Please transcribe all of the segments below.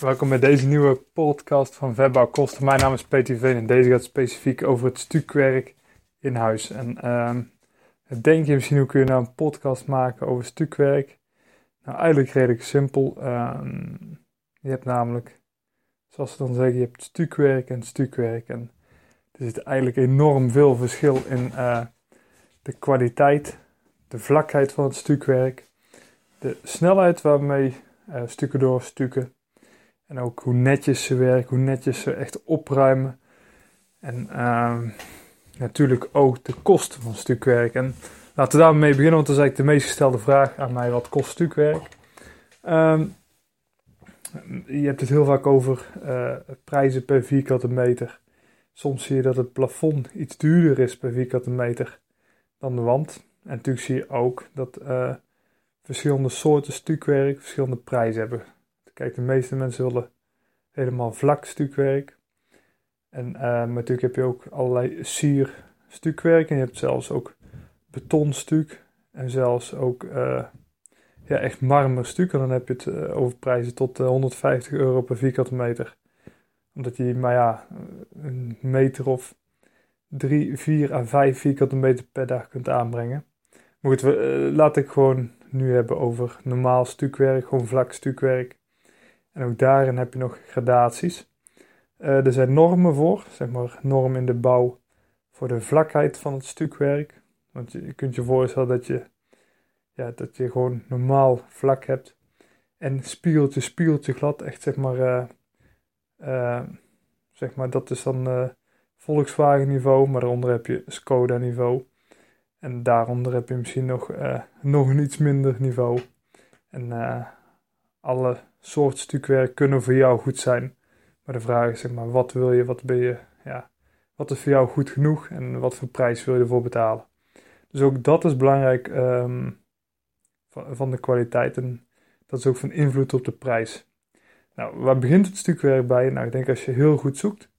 Welkom bij deze nieuwe podcast van Webbouw Kosten. Mijn naam is Veen en deze gaat specifiek over het stukwerk in huis. En uh, denk je misschien hoe kun je nou een podcast maken over stukwerk? Nou, eigenlijk redelijk simpel. Uh, je hebt namelijk, zoals ze dan zeggen, je hebt stukwerk en stukwerk. En er zit eigenlijk enorm veel verschil in uh, de kwaliteit, de vlakheid van het stukwerk, de snelheid waarmee uh, stukken door stukken en ook hoe netjes ze werken, hoe netjes ze echt opruimen. En uh, natuurlijk ook de kosten van stukwerk. En laten we daarmee beginnen, want dat is eigenlijk de meest gestelde vraag aan mij. Wat kost stukwerk? Um, je hebt het heel vaak over uh, prijzen per vierkante meter. Soms zie je dat het plafond iets duurder is per vierkante meter dan de wand. En natuurlijk zie je ook dat uh, verschillende soorten stukwerk verschillende prijzen hebben. Kijk, de meeste mensen willen helemaal vlak stukwerk. En, maar natuurlijk heb je ook allerlei sier stukwerk. En je hebt zelfs ook betonstuk. En zelfs ook uh, ja, echt marmerstuk. En dan heb je het uh, over prijzen tot 150 euro per vierkante meter. Omdat je, maar ja, een meter of 3, 4 à 5 vierkante meter per dag kunt aanbrengen. Maar goed, we, laat ik gewoon nu hebben over normaal stukwerk, gewoon vlak stukwerk. En ook daarin heb je nog gradaties. Uh, er zijn normen voor, zeg maar normen in de bouw voor de vlakheid van het stukwerk. Want je, kunt je voorstellen dat je, ja, dat je gewoon normaal vlak hebt. En spiegeltje, spiegeltje glad, echt zeg maar, uh, uh, zeg maar dat is dan Volkswagen niveau, maar daaronder heb je Skoda niveau. En daaronder heb je misschien nog, nog iets minder niveau. En alle soort stukwerk kunnen voor jou goed zijn. Maar de vraag is zeg maar, wat wil je, wat ben je, ja, wat is voor jou goed genoeg en wat voor prijs wil je ervoor betalen. Dus ook dat is belangrijk um, van, de kwaliteit en dat is ook van invloed op de prijs. Nou, waar begint het stukwerk bij? Nou, ik denk als je heel goed zoekt.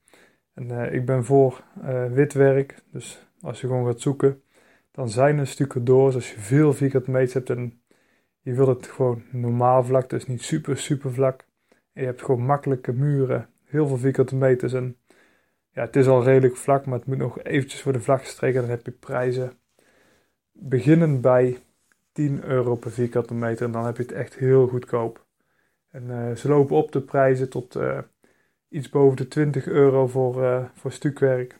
En uh, ik ben voor uh, wit werk, dus als je gewoon gaat zoeken, dan zijn er stukken door. als je veel vierkante meters hebt en je wilt het gewoon normaal vlak, dus niet super, super vlak. En je hebt gewoon makkelijke muren, heel veel vierkante meters. En ja, het is al redelijk vlak, maar het moet nog eventjes voor de vlak gestreken. Dan heb je prijzen beginnen bij 10 euro per vierkante meter. En dan heb je het echt heel goedkoop. En uh, ze lopen op de prijzen tot uh, iets boven de 20 euro voor, uh, voor stukwerk.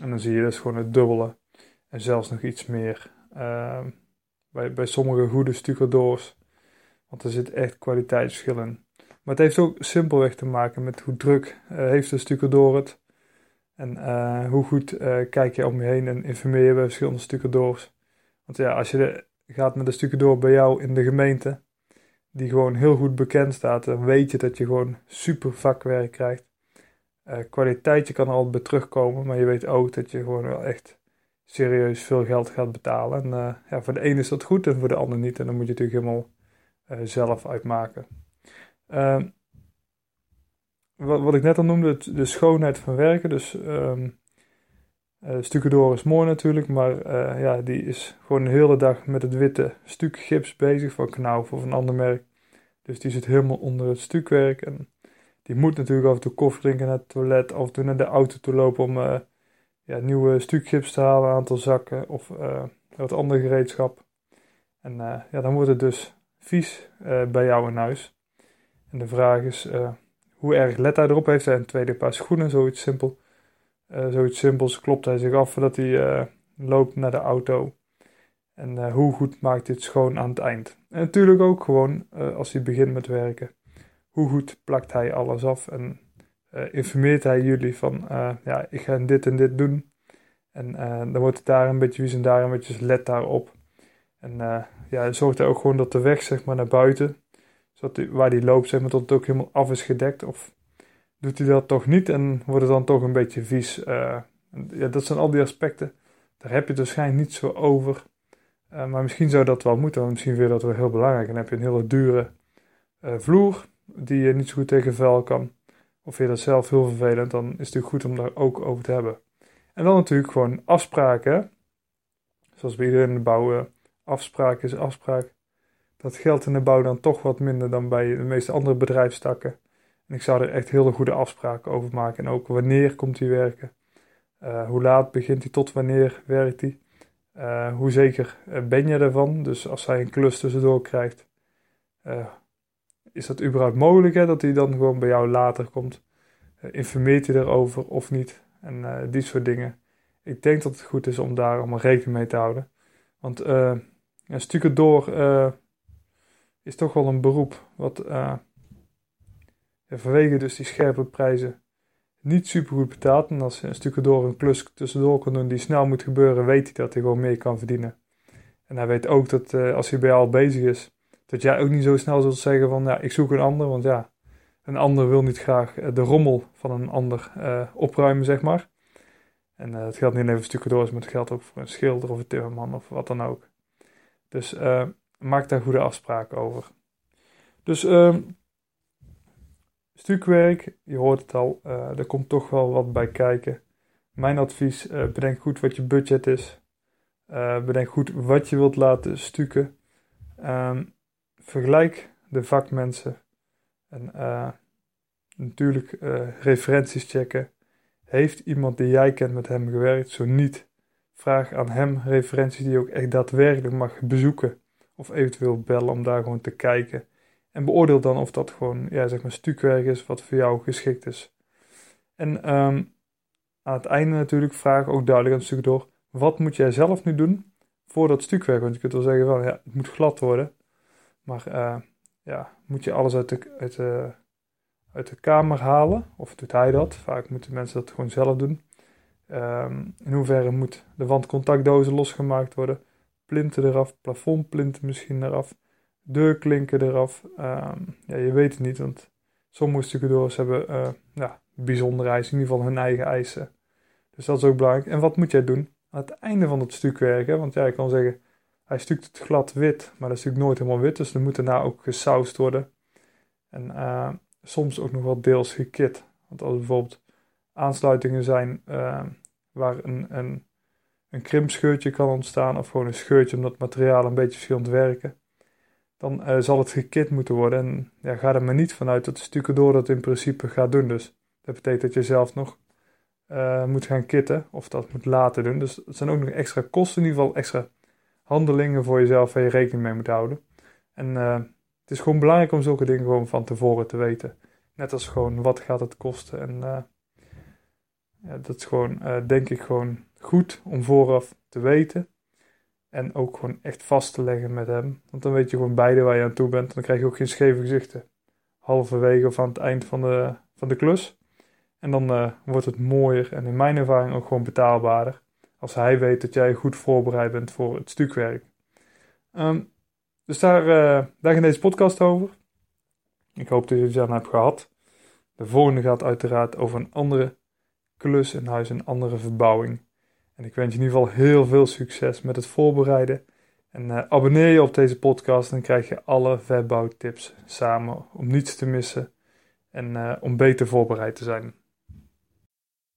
En dan zie je dus gewoon het dubbele. En zelfs nog iets meer. Bij, bij sommige goede stucadoors. Want er zit echt kwaliteitsverschil in. Maar het heeft ook simpelweg te maken met hoe druk uh, heeft de stucadoor het. En uh, hoe goed uh, kijk je om je heen en informeer je bij verschillende stucadoors. Want ja, als je gaat met een stucadoor bij jou in de gemeente, die gewoon heel goed bekend staat, dan weet je dat je gewoon super vakwerk krijgt. kwaliteit, je kan er altijd bij terugkomen, maar je weet ook dat je gewoon wel echt serieus veel geld gaat betalen. En uh, ja, voor de ene is dat goed en voor de ander niet. En dan moet je natuurlijk helemaal uh, zelf uitmaken. Uh, wat, wat ik net al noemde, de schoonheid van werken. Dus um, uh, is mooi natuurlijk, maar ja, die is gewoon de hele dag met het witte stuk gips bezig van Knauf of een ander merk. Dus die zit helemaal onder het stukwerk. En die moet natuurlijk af en toe koffie drinken naar het toilet, af en naar de auto toe lopen om ja, nieuwe stukchips te halen, een aantal zakken of uh, wat ander gereedschap. En uh, ja, dan wordt het dus vies uh, bij jou in huis. En de vraag is, hoe erg let hij erop? Heeft hij een tweede paar schoenen? Zoiets simpel. zoiets simpels. Klopt hij zich af voordat hij loopt naar de auto? En hoe goed maakt dit schoon aan het eind? En natuurlijk ook gewoon als hij begint met werken. Hoe goed plakt hij alles af en informeert hij jullie van, ja, ik ga dit en dit doen. En dan wordt het daar een beetje wie en daar een beetje let daarop. En ja, zorgt hij ook gewoon dat de weg zeg maar, naar buiten, zodat die, waar hij loopt, zeg maar, tot het ook helemaal af is gedekt. Of doet hij dat toch niet en wordt het dan toch een beetje vies. Ja, dat zijn al die aspecten. Daar heb je het waarschijnlijk niet zo over. Maar misschien zou dat wel moeten, want misschien je dat wel heel belangrijk. En dan heb je een hele dure vloer die je niet zo goed tegen vuil kan. Of je dat zelf heel vervelend, dan is het natuurlijk goed om daar ook over te hebben. En dan natuurlijk gewoon afspraken. Zoals bij iedereen in de bouw afspraak is afspraak. Dat geldt in de bouw dan toch wat minder dan bij de meeste andere bedrijfstakken. En ik zou er echt hele goede afspraken over maken. En ook wanneer komt hij werken? Uh, hoe laat begint hij tot wanneer werkt hij? Uh, hoe zeker eh, ben je ervan? Dus als hij een klus tussendoor krijgt, uh, is dat überhaupt mogelijk hè, dat hij dan gewoon bij jou later komt? informeert hij erover of niet? En die soort dingen. Ik denk dat het goed is om daar allemaal rekening mee te houden. Want een stukje door uh, is toch wel een beroep wat uh, vanwege dus die scherpe prijzen niet super goed betaalt. En als een stukje door een klus tussendoor kan doen die snel moet gebeuren, weet hij dat hij gewoon meer kan verdienen. En hij weet ook dat uh, als hij bij jou al bezig is, dat jij ook niet zo snel zult zeggen van ja, ik zoek een ander. Want ja, een ander wil niet graag de rommel van een ander opruimen, zeg maar. En het geldt niet alleen voor door, maar het geldt ook voor een schilder of een timmerman of wat dan ook. Dus uh, maak daar goede afspraken over. Dus uh, stukwerk, je hoort het al, uh, er komt toch wel wat bij kijken. Mijn advies, bedenk goed wat je budget is. bedenk goed wat je wilt laten stukken. Um, vergelijk de vakmensen. En natuurlijk referenties checken. Heeft iemand die jij kent met hem gewerkt? Zo niet, Vraag aan hem referenties die je ook echt daadwerkelijk mag bezoeken. Of eventueel bellen om daar gewoon te kijken. En beoordeel dan of dat gewoon, ja, zeg maar, stukwerk is wat voor jou geschikt is. En um, aan het einde natuurlijk vraag ook duidelijk aan stuk door. Wat moet jij zelf nu doen voor dat stukwerk? Want je kunt wel zeggen van, ja, het moet glad worden. Maar uh, ja, moet je alles uit de, uit, de, uit de kamer halen? Of doet hij dat? Vaak moeten mensen dat gewoon zelf doen. Um, in hoeverre moet de wandcontactdozen losgemaakt worden? Plinten eraf, plafondplinten misschien eraf, deurklinken eraf. Um, ja, je weet het niet, want sommige stucadoors hebben uh, ja, bijzondere eisen, in ieder geval hun eigen eisen. Dus dat is ook belangrijk. En wat moet jij doen aan het einde van het stukwerk? Hè? Want ja, kan zeggen, hij stukt het glad wit, maar dat is natuurlijk nooit helemaal wit, dus er moet daarna ook gesausd worden. En uh, soms ook nog wel deels gekit. Want als bijvoorbeeld aansluitingen zijn uh, waar een, een, een krimpscheurtje kan ontstaan of gewoon een scheurtje omdat het materiaal een beetje verschillend werken, dan uh, zal het gekit moeten worden. En ja, ga er maar niet vanuit dat de stucadoor dat in principe gaat doen. Dus dat betekent dat je zelf nog moet gaan kitten of dat moet laten doen. Dus het zijn ook nog extra kosten, in ieder geval extra handelingen voor jezelf waar je rekening mee moet houden. En het is gewoon belangrijk om zulke dingen gewoon van tevoren te weten. Net als gewoon wat gaat het kosten en ja, dat is gewoon, uh, denk ik, gewoon goed om vooraf te weten. En ook gewoon echt vast te leggen met hem. Want dan weet je gewoon beide waar je aan toe bent. Dan krijg je ook geen scheve gezichten. Halverwege of aan het eind van de, van de klus. En dan wordt het mooier en in mijn ervaring ook gewoon betaalbaarder. Als hij weet dat jij goed voorbereid bent voor het stukwerk. Um, dus daar, uh, daar deze podcast over. Ik hoop dat je het aan hebt gehad. De volgende gaat uiteraard over een andere klus in huis, een andere verbouwing. En ik wens je in ieder geval heel veel succes met het voorbereiden. En uh, abonneer je op deze podcast, dan krijg je alle verbouwtips samen om niets te missen en uh, om beter voorbereid te zijn.